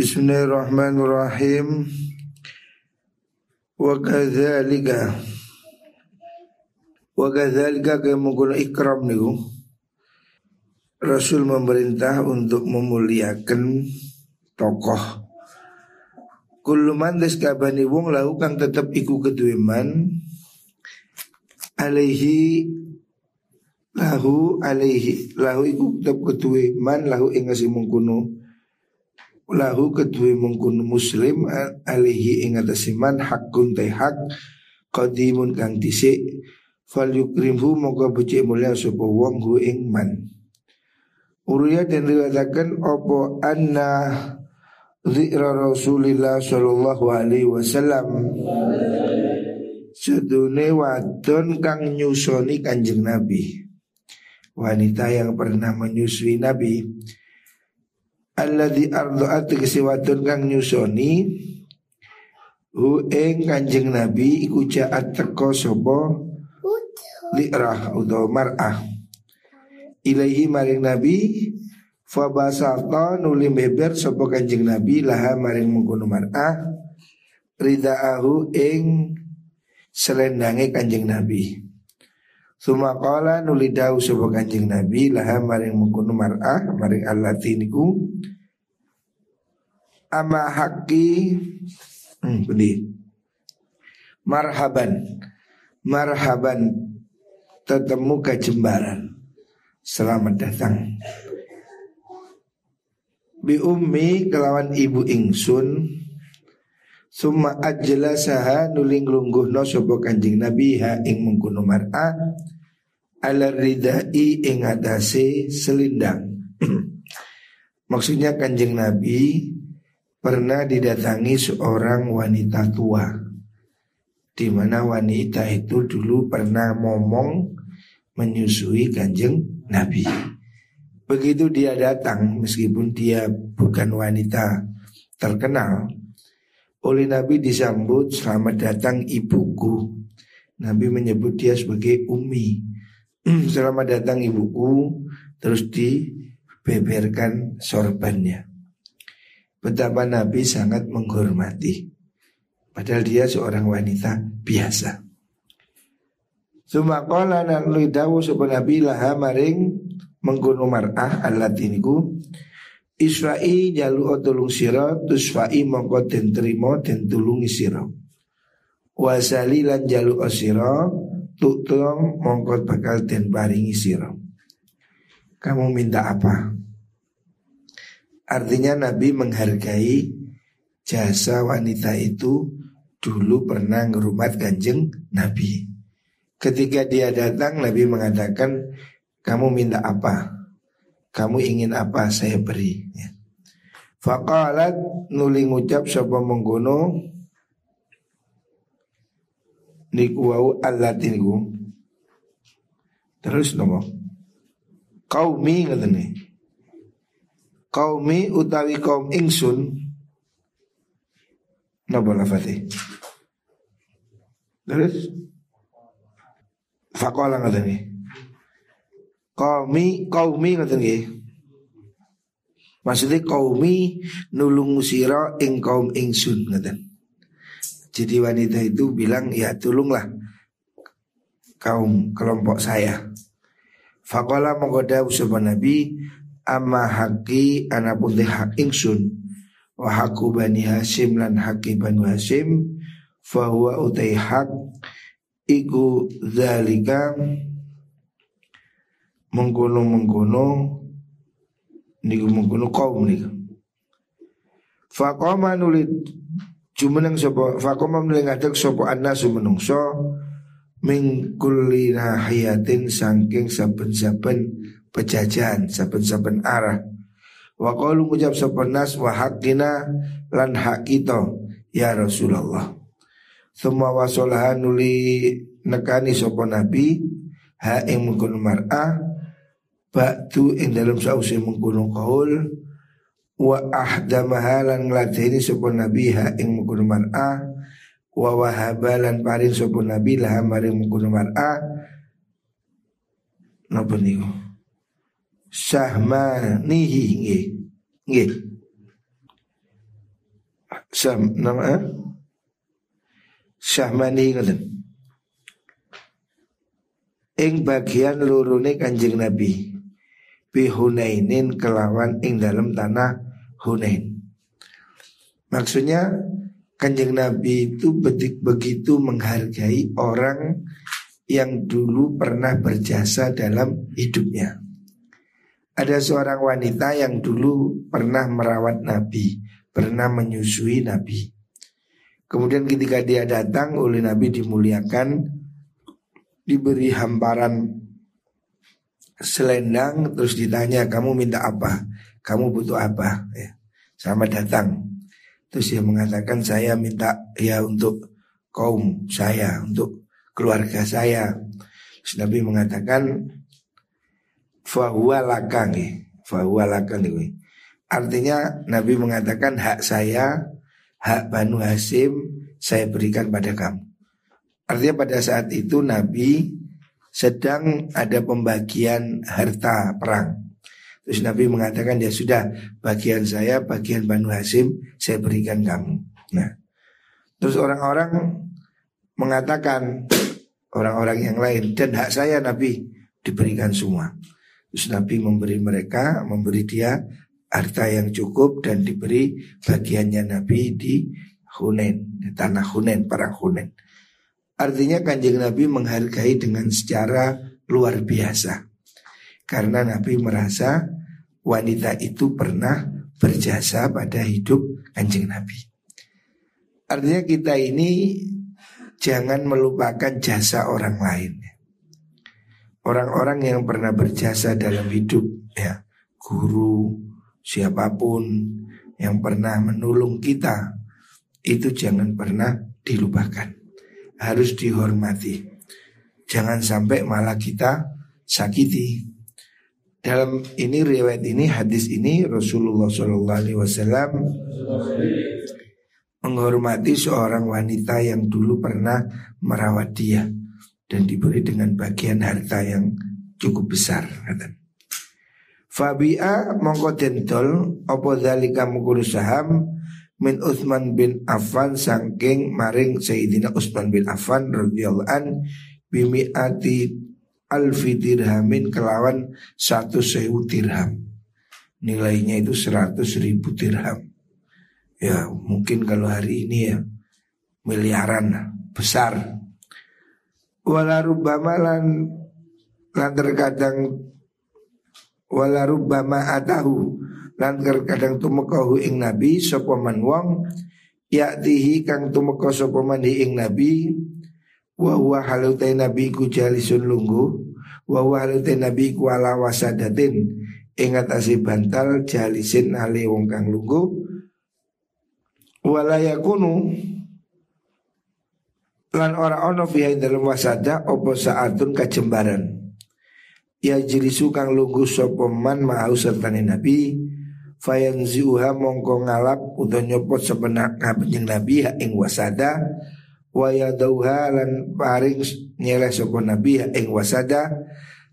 Bismillahirrahmanirrahim. Wa kadzalika Wa kadzalika kaya menggunakan ikram niku. Rasul memerintah untuk memuliakan tokoh. Kuluman des kabani wong lahu kang tetep iku keduweman alaihi lahu alaihi lahu iku tetep keduweman lahu ing mengkuno lahu kedua mengkun muslim alihi ing atasiman hakun te hak qadimun kang dhisik. Fal yukrimhu moga becik mulia sapa wong hu ing man. Dan riwayatkan opo anna Zikra Rasulillah Sallallahu Alaihi Wasallam? Sedune wadon kang nyusoni kanjeng Nabi. Wanita yang pernah menyusui Nabi alladzi ardaat kesiwatun kang nyusoni hu ing kanjeng nabi iku jaat teko sapa? Li'rah utawa mar'ah. Ilaihi maring nabi fa basata nuli beber sapa kanjeng nabi laha maring mengkono mar'ah ridaahu ing selendange kanjeng nabi Sumakala nuli dawu sapa Kanjeng Nabi laha maring mengkono mar'ah maring allati niku ama haki hmm, beli marhaban marhaban tetemu kejembaran selamat datang. Bi ummi kelawan ibu ingsun Summa saha nuling lungguhno sapa Kanjeng Nabi ha ing mengkono mar'a ala ridai ing atase selindang. Maksudnya Kanjeng Nabi pernah didatangi seorang wanita tua di mana wanita itu dulu pernah ngomong menyusui Kanjeng Nabi. Begitu dia datang meskipun dia bukan wanita terkenal oleh Nabi disambut selamat datang ibuku. Nabi menyebut dia sebagai Umi. selamat datang ibuku. Terus dibeberkan sorbannya. Betapa Nabi sangat menghormati. Padahal dia seorang wanita biasa. Sumakola nak lidawu sebuah Nabi laha maring menggunung mar'ah alatiniku Isra'i jalu tulung sira tusfa'i mongko den trimo den tulungi sira. Wasali lan jalu sira tutung mongko bakal den paringi sira. Kamu minta apa? Artinya Nabi menghargai jasa wanita itu dulu pernah ngerumat kanjeng Nabi. Ketika dia datang Nabi mengatakan kamu minta apa? Kamu ingin apa saya beri ya. Faqalat nuli ngucap sapa menggono niku wau allatiku terus nopo? Kaumi ngatene kaumi utawi kaum ingsun. Napa lafate terus? Faqala ngatene Kaumi kaumi ngoten nggih. Maksudnya kaumi nulung sira ing kaum ingsun ngoten. Jadi wanita itu bilang ya tolonglah kaum kelompok saya. Fakola menggoda usaha Nabi amma haki anapun teh hak ingsun wa haku bani Hasim lan haki bani Hasim fahuwa utai hak iku zalika mengkono-mengkono niku mengkono kaum niku. Faqama nulit jumeneng sapa faqama nuli ngadeg sapa annasu menungso min kulli nahiyatin saking saben-saben pejajan saben-saben arah. Wa qalu ngucap sapa nas wa haqqina lan hak kita ya Rasulullah. Semua wasolahan nuli nekani sapa nabi ha ing mar'ah Ba'du ing dalam sausi menggunung kaul. Wa ahda mahalan ngelatini sopun nabi ha ing menggunung mar'a. Wa wahabalan paring sopun nabi laha maring menggunung mar'a. Napa niku? Sahma nihi nge Nge Sam nama eh? Syahmani. Ing bagian lurune Kanjeng Nabi bi Hunainin kelawan ing dalam tanah Hunain. Maksudnya Kanjeng Nabi itu begitu menghargai orang yang dulu pernah berjasa dalam hidupnya. Ada seorang wanita yang dulu pernah merawat Nabi, pernah menyusui Nabi. Kemudian ketika dia datang oleh Nabi dimuliakan, diberi hamparan selendang, terus ditanya kamu minta apa, kamu butuh apa, ya. sama datang. Terus dia mengatakan saya minta ya untuk kaum saya, untuk keluarga saya. Terus Nabi mengatakan fahuwa lakang fahuwa lakang Artinya Nabi mengatakan hak saya, hak Banu Hasim saya berikan pada kamu. Artinya pada saat itu Nabi sedang ada pembagian harta perang. Terus Nabi mengatakan ya sudah bagian saya, bagian Banu Hasim saya berikan kamu. Nah, terus orang-orang mengatakan orang-orang yang lain dan hak saya Nabi diberikan semua. Terus Nabi memberi mereka, memberi dia harta yang cukup dan diberi bagiannya Nabi di Hunen, tanah Hunen, perang Hunen. Artinya kanjeng Nabi menghargai dengan secara luar biasa. Karena Nabi merasa wanita itu pernah berjasa pada hidup kanjeng Nabi. Artinya kita ini jangan melupakan jasa orang lain. Orang-orang yang pernah berjasa dalam hidup ya, guru, siapa pun yang pernah menolong kita itu jangan pernah dilupakan. Harus dihormati. Jangan sampai malah kita sakiti. Dalam ini riwayat ini hadis ini Rasulullah Wasallam menghormati seorang wanita yang dulu pernah merawat dia dan diberi dengan bagian harta yang cukup besar. Fabia mongko dentol opo dalika saham min Utsman bin Affan sangking maring Sayyidina Utsman bin Affan radhiyallahu an bimiati alfi dirhamin kelawan satu sewu dirham. Nilainya itu seratus ribu dirham. Ya mungkin kalau hari ini ya miliaran besar wala rubbama lan lan terkadang wala rubbama atahu lan terkadang tumekahu ing nabi sapa man wong yaktihi kang tumeka sapa man ing nabi wa huwa halute nabi ku jalisun lunggu wa huwa halute nabi ku ala wasadatin ing atase bantal jalisin ale wong kang lunggu wala yakunu lan ora ono fiha dalam wasada opo saatun kajembaran. Ya jilisu kang lungguh sapa man mau sertane nabi fayanziuha mongko ngalap utawa nyopot sebenak kanjeng nabi ha ing wasada. Wa yadauha lan paring nyeleh sapa nabi ha ing wasada.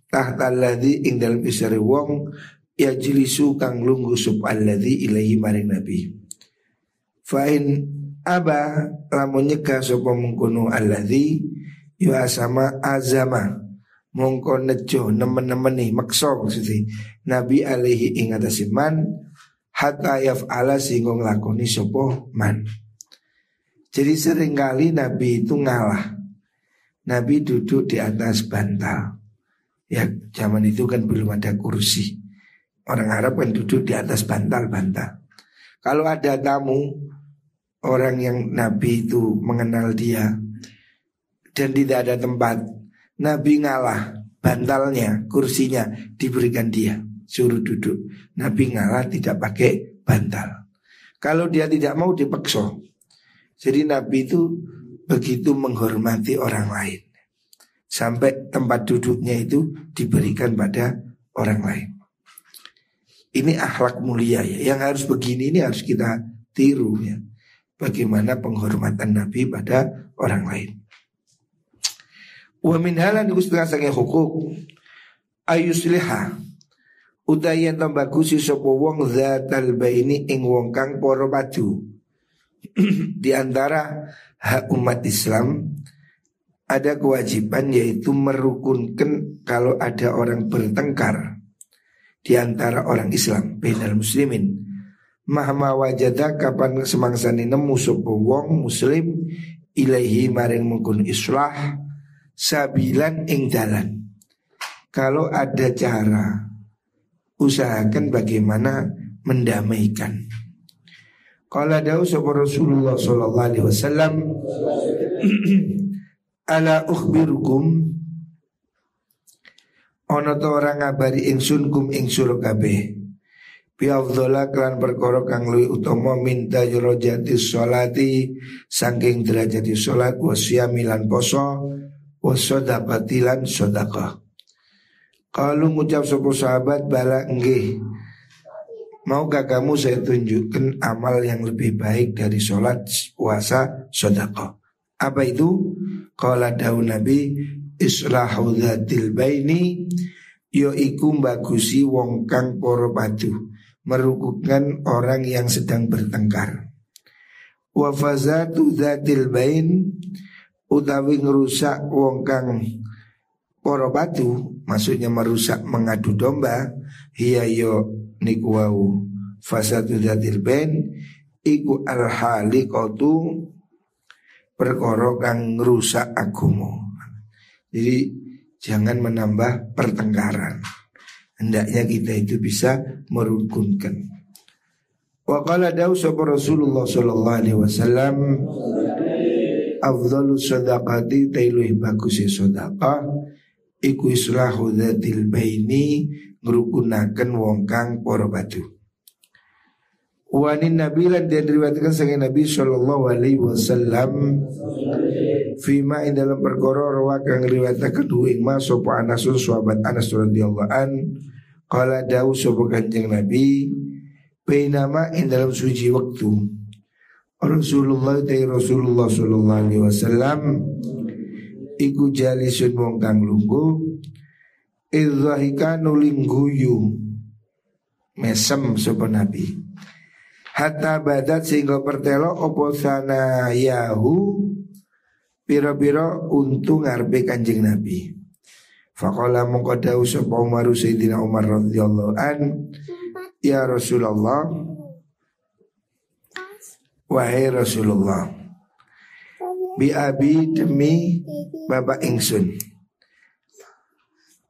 Tahta alladhi ing dalam isari wong ya jilisu kang lungguh sub alladhi ilaihi maring nabi. Fa'in aba lamun nyegah sapa mengkono alladzi ya sama azama. Mongko nejo nemen-nemeni maksa maksudnya. Nabi alaihi ing man hatta yaf'ala sehingga nglakoni sapa man. Jadi sering kali Nabi itu ngalah. Nabi duduk di atas bantal. Ya zaman itu kan belum ada kursi. Orang Arab kan duduk di atas bantal-bantal. Kalau ada tamu orang yang Nabi itu mengenal dia dan tidak ada tempat, Nabi ngalah bantalnya, kursinya diberikan dia, suruh duduk. Nabi ngalah tidak pakai bantal. Kalau dia tidak mau dipaksa. Jadi Nabi itu begitu menghormati orang lain. Sampai tempat duduknya itu diberikan pada orang lain. Ini akhlak mulia ya. Yang harus begini ini harus kita tiru ya bagaimana penghormatan Nabi pada orang lain. Wa min halan iku setengah hukuk ayusliha utayan tambagusi sapa wong zatal baini ing wong kang para padu. Di antara hak umat Islam ada kewajiban yaitu merukunkan kalau ada orang bertengkar di antara orang Islam benal muslimin. Mahma wajada kapan semangsani nemu sapa wong muslim ilaihi maring mungkun islah sabilan ing dalan. Kalau ada cara usahakan bagaimana mendamaikan. Qala sapa Rasulullah sallallahu alaihi wasallam Ala ukhbirukum? Ono to ora ngabari ingsun kum ing sura kabeh Biafdhala klan perkara kang luwih utama minta jati sholati saking derajati sholat wasyami lan poso wasodaqati lan sedekah. Kalau ngucap sapa sahabat bala nggih. Maukah kamu saya tunjukkan amal yang lebih baik dari sholat, puasa, sodako Apa itu? Qala daun Nabi Islahu dhatil baini Yo iku bagusi wong kang poro padu Merukukan orang yang sedang bertengkar. Wafazatu dhatil bain Utawi ngerusak wong kang poro padu Maksudnya merusak mengadu domba Hiya yo niku wau Fasadu dhatil bain Iku al haliqatu perkara kang ngrusak agama. Jadi jangan menambah pertengkaran. Hendaknya kita itu bisa merukunkan. Wa qala dawu Rasulullah sallallahu alaihi wasallam Afdalu sadaqati tailuh bagus sadaqah Iku islahu dhatil baini Ngerukunakan wong kang poro batu Wanin Nabi lan dan riwayatkan sang Nabi Shallallahu Alaihi Wasallam Fima in dalam perkara rawa kang riwayataken ing ma sapa Anasun sahabat Anas radhiyallahu an qala dawu sapa Kanjeng Nabi Bainama in dalam suci waktu Rasulullah ta Rasulullah sallallahu alaihi wasallam iku jalisun wong kang lungguh. Idzahika nuling guyu. Mesem sapa Nabi. Hatta badat sehingga pertelo opo sana yahu Piro-piro untung ngarbe kanjeng Nabi. Fakola mengkodau sapa Umar Sayyidina Umar radhiyallahu an Ya Rasulullah. Wahai Rasulullah Bi abi demi Bapak ingsun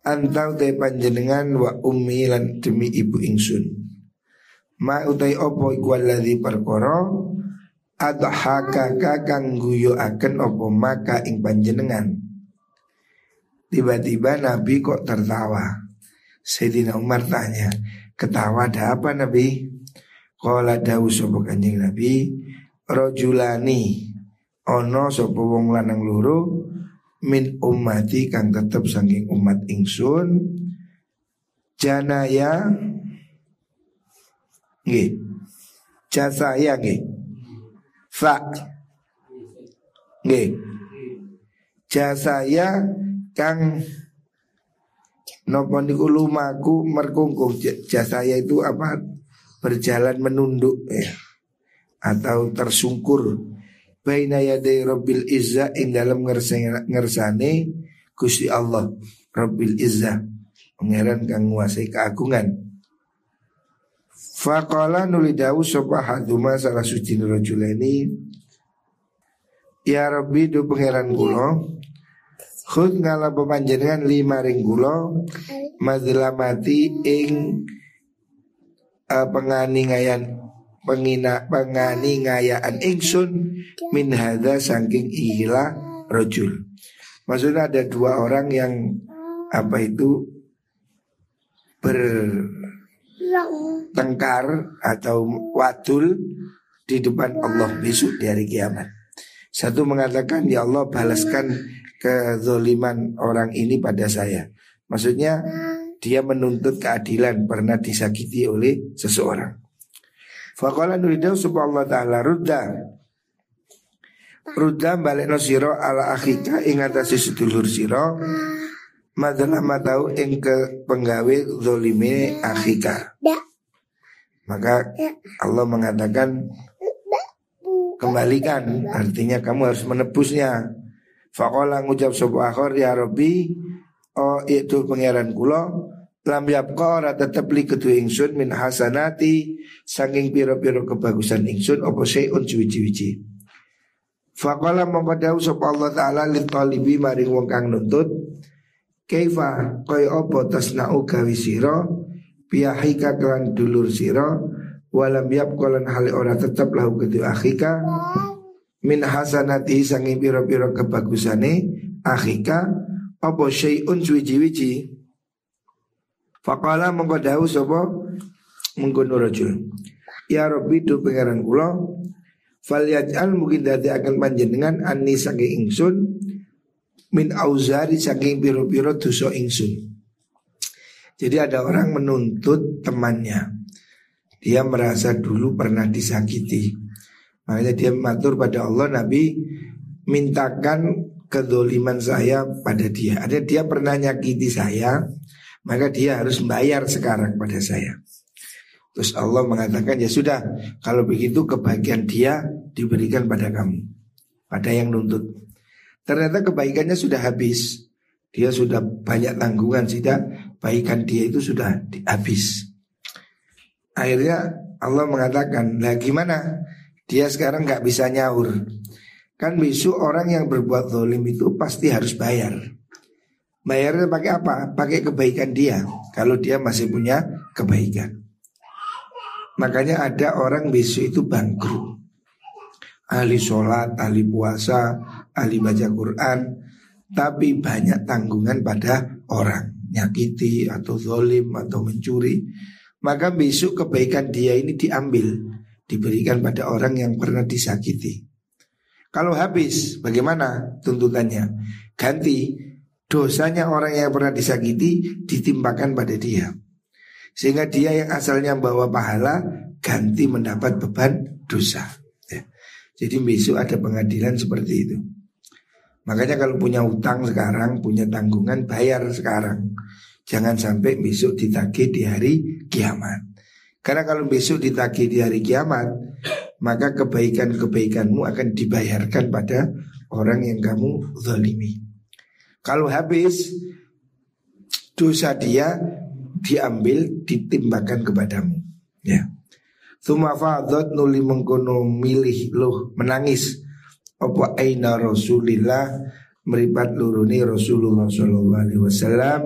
Antau te panjenengan wa ummi lan demi ibu ingsun Ma utai opo iku alladhi perkara adhaka kang guyu akan opo maka ing panjenengan. Tiba-tiba Nabi kok tertawa. Sayyidina Umar tanya, ketawa ada apa Nabi? Qala dawu sapa Kanjeng Nabi, rajulani ono sapa wong lanang loro min ummati kang tetep saking umat ingsun janaya Nggih. Jasaya nggih. Fa. Nggih. Jasaya kang nopo niku lumaku merkungkuh jasaya itu apa berjalan menunduk ya atau tersungkur baina yaday rabbil izza ing dalam ngersane Gusti Allah. Rabbil Izza pangeran kang nguasai keagungan. Faqala nuli dawu sapa salah suci rajulaini Ya Rabbi du pangeran kula Khud ngala pemanjenengan lima ring kula Madlamati ing uh, penganingayan pengina penganingayaan ingsun min hadza saking ila rojul. Maksudnya ada dua orang yang apa itu ber tengkar atau wadul di depan Allah besok di hari kiamat. Satu mengatakan ya Allah balaskan kezoliman orang ini pada saya. Maksudnya dia menuntut keadilan pernah disakiti oleh seseorang. Faqala nuridaw subhanallah ta'ala rudda. Rudda balik siro ala akhika ingatasi sedulur siro Madalah matau ing ke penggawe zolime akhika. Maka Allah mengatakan kembalikan artinya kamu harus menebusnya. Fakola ngucap sebuah akhor ya Robi Oh itu pangeran kulo Lam yapqa ora tetep li kedua ingsun min hasanati saking piro-piro kebagusan ingsun opo syai'un cuci-cuci. Faqala mongko dawuh sapa Allah taala li talibi maring wong kang nuntut kaifa kaya apa tasna'u gawi sira piyahika kelan dulur sira walam yabqalan hale ora tetep lahu kedua akhika min hasanati saking piro-piro kebagusane akhika apa syai'un cuci-cuci Fakala mongko dawu sapa mengkono. Ya Rabbi tu pangeran kula falyaj'al mungkin dadi akan panjenengan anni saking ingsun min auzari saking piro-piro dosa ingsun. Jadi ada orang menuntut temannya. Dia merasa dulu pernah disakiti. Makanya dia matur pada Allah Nabi mintakan kedoliman saya pada dia. Ada dia pernah nyakiti saya, maka dia harus membayar sekarang pada saya. Terus Allah mengatakan ya sudah kalau begitu kebahagiaan dia diberikan pada kamu, pada yang nuntut. Ternyata kebaikannya sudah habis. Dia sudah banyak tanggungan tidak baikan dia itu sudah habis. Akhirnya Allah mengatakan, "Lah gimana? Dia sekarang nggak bisa nyaur." Kan besok orang yang berbuat zalim itu pasti harus bayar. Bayarnya pakai apa? Pakai kebaikan dia. Kalau dia masih punya kebaikan. Makanya ada orang besok itu bangkrut. Ahli sholat, ahli puasa, ahli baca Quran. Tapi banyak tanggungan pada orang. Nyakiti atau zolim atau mencuri. Maka besok kebaikan dia ini diambil. Diberikan pada orang yang pernah disakiti. Kalau habis, bagaimana tuntutannya? Ganti dosanya orang yang pernah disakiti ditimpakan pada dia. Sehingga dia yang asalnya bawa pahala ganti mendapat beban dosa. Ya. Jadi besok ada pengadilan seperti itu. Makanya kalau punya utang sekarang, punya tanggungan bayar sekarang. Jangan sampai besok ditagih di hari kiamat. Karena kalau besok ditagih di hari kiamat, maka kebaikan-kebaikanmu akan dibayarkan pada orang yang kamu zalimi. Kalau habis dosa dia diambil ditimbakan kepadamu. Ya. Thumma fadhat nuli mengkono milih loh menangis apa aina Rasulillah meripat luruni Rasulullah sallallahu alaihi wasallam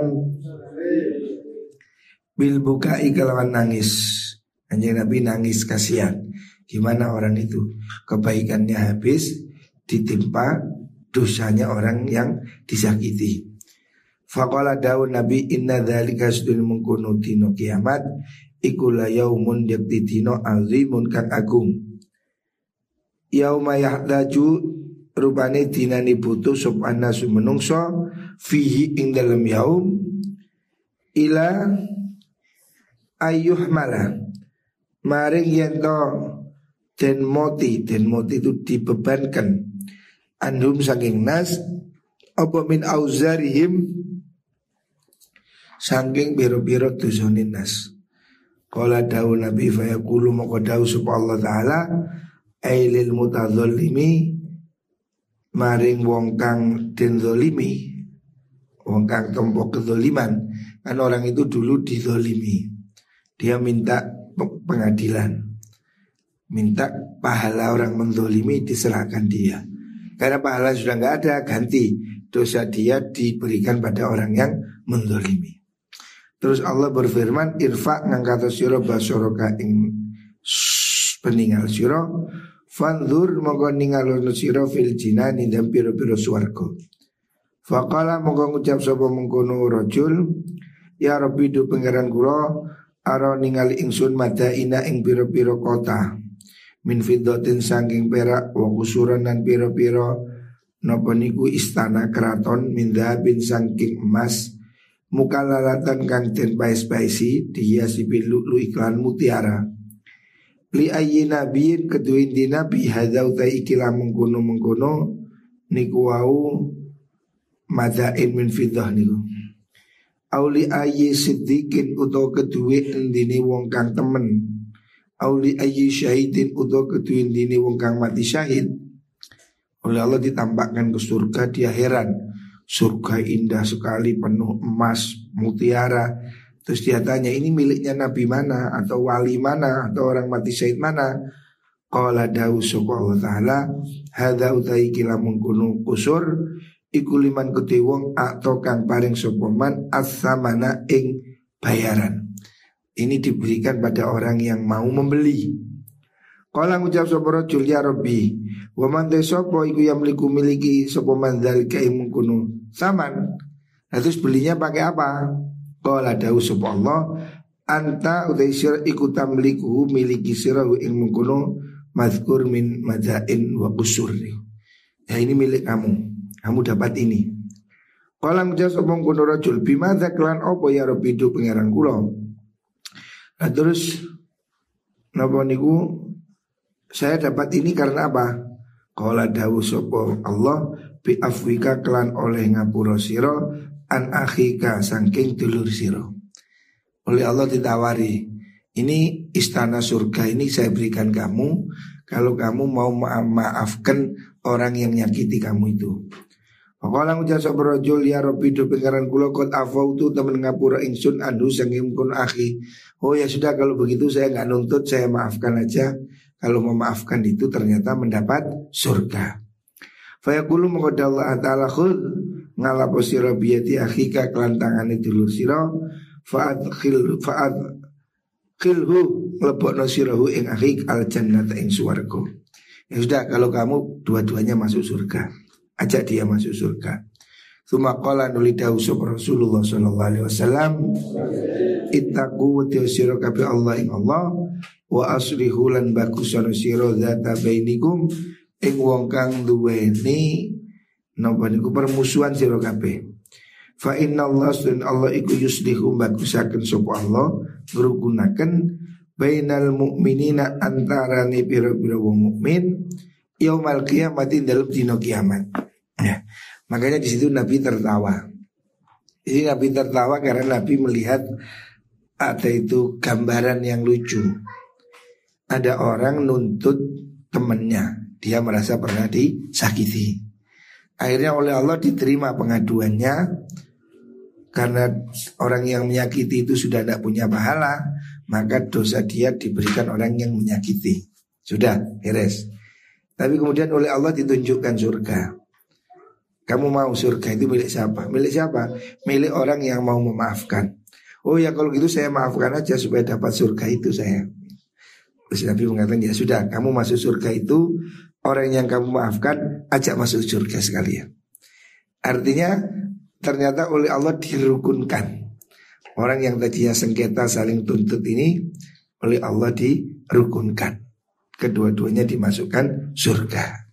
bil bukai kelawan nangis. Anjing Nabi nangis kasihan. Gimana orang itu kebaikannya habis ditimpa dosanya orang yang disakiti. Faqala daun Nabi inna dzalika sudul mengkono dino kiamat iku la yaumun yakti dino azimun kang agung. Yauma yahdaju rupane dinani butuh sop anasu menungso fihi ing dalam yaum ila ayuh malah maring yento den moti den moti itu dibebankan anhum saking nas apa min auzarihim? Saking biro-biro tusonin nas. Kala dawu Nabi fayaqulu maka dawu sapa Allah taala ailil mutadzallimi maring wong kang den zalimi wong kang tompo kezaliman kan orang itu dulu dizalimi dia minta pengadilan. Minta pahala orang menzolimi diserahkan dia karena pahala sudah nggak ada, ganti dosa dia diberikan pada orang yang mendolimi. Terus Allah berfirman, irfa ngangkat siro basoroka ing peninggal siro, fandur mongko ningal siro fil jinani dan piro-piro suarko. Fakala mongko ngucap sopo mengkono rojul, ya Rabbi du pangeran kula, aro ningali ingsun mada ina ing piro-piro kota min fiddatin sangking perak wa kusuran dan piro-piro napa niku istana keraton min bin sangking emas mukalalatan kang den pais-paisi dihiasi bil lu iklan mutiara. Li ayyi nabiyin keduin di nabi hadza utai ikilah mengkono mengkono niku wau madain min fiddah niku. Auli ayyi siddiqin utawa kedue endini wong kang temen Auli ayyi syahidin uto ketuin dini wong kang mati syahid. Oleh Allah ditampakkan ke surga dia heran Surga indah sekali penuh emas, mutiara. Terus dia tanya ini miliknya nabi mana? Atau wali mana? Atau orang mati syahid mana? Qala dawu Allah ta'ala Hadha utai kila mengkunu kusur Iku liman wong atau kang paring sopoman As-samana ing bayaran ini diberikan pada orang yang mau membeli. Kala ngucap sapa rajul ya Rabbi, wa man sapa iku yang miliki sapa man dzalika mungkunu saman. Nah, terus belinya pakai apa? Kala dawu sapa Allah, anta utai sira iku tamliku miliki sira ing mungkunu mazkur min majain wa kusur. Ya ini milik kamu. Kamu dapat ini. Kala ngucap sapa mungkunu rajul bima klan opo ya Rabbi du pangeran kula. Nah, terus Napa niku saya dapat ini karena apa? Kala dawu sopo Allah bi afwika kelan oleh ngapura siro an akhika sangking dulur siro. Oleh Allah ditawari, ini istana surga ini saya berikan kamu kalau kamu mau maafkan orang yang nyakiti kamu itu. Faqala ngucap sapa rajul ya Rabbi do pengaran kula kot afautu temen ngapura ingsun andu sanging kun akhi. Oh ya sudah kalau begitu saya nggak nuntut saya maafkan aja. Kalau memaafkan itu ternyata mendapat surga. Fayaqulu maqad Allah ta'ala khud ngalapo sira biyati akhika kelantangane dulur sira fa'ad khil fa'ad khilhu lebokno sirahu ing akhik al jannata ing swarga. Ya sudah kalau kamu dua-duanya masuk surga ajak dia masuk surga. Suma qala nuli dawu Rasulullah sallallahu alaihi wasallam ittaqu wa sira kabeh Allah ing Allah wa aslihu lan bagusan sira zata bainikum ing wong kang duweni napa niku permusuhan sira kabeh. Fa inna Allah sun Allah iku yuslihu bagusaken sapa Allah ngrukunaken bainal mukminina antara ni pira-pira wong mukmin yaumal kiamatin dalam dino kiamat. Ya. Makanya di situ Nabi tertawa. Ini Nabi tertawa karena Nabi melihat ada itu gambaran yang lucu. Ada orang nuntut temannya, dia merasa pernah disakiti. Akhirnya oleh Allah diterima pengaduannya karena orang yang menyakiti itu sudah tidak punya pahala, maka dosa dia diberikan orang yang menyakiti. Sudah, beres. Tapi kemudian oleh Allah ditunjukkan surga. Kamu mau surga itu milik siapa? Milik siapa? Milik orang yang mau memaafkan. Oh ya kalau gitu saya maafkan aja supaya dapat surga itu saya. Terus Nabi mengatakan ya sudah kamu masuk surga itu orang yang kamu maafkan ajak masuk surga sekalian. Artinya ternyata oleh Allah dirukunkan. Orang yang tadinya sengketa saling tuntut ini oleh Allah dirukunkan. Kedua-duanya dimasukkan surga.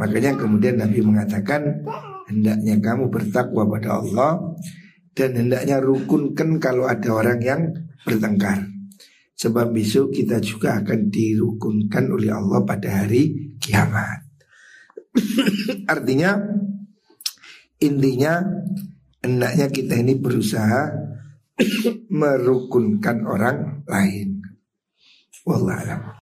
Makanya kemudian Nabi mengatakan hendaknya kamu bertakwa pada Allah dan hendaknya rukunkan kalau ada orang yang bertengkar. Sebab besok kita juga akan dirukunkan oleh Allah pada hari kiamat. Artinya intinya hendaknya kita ini berusaha merukunkan orang lain. Wallahualam.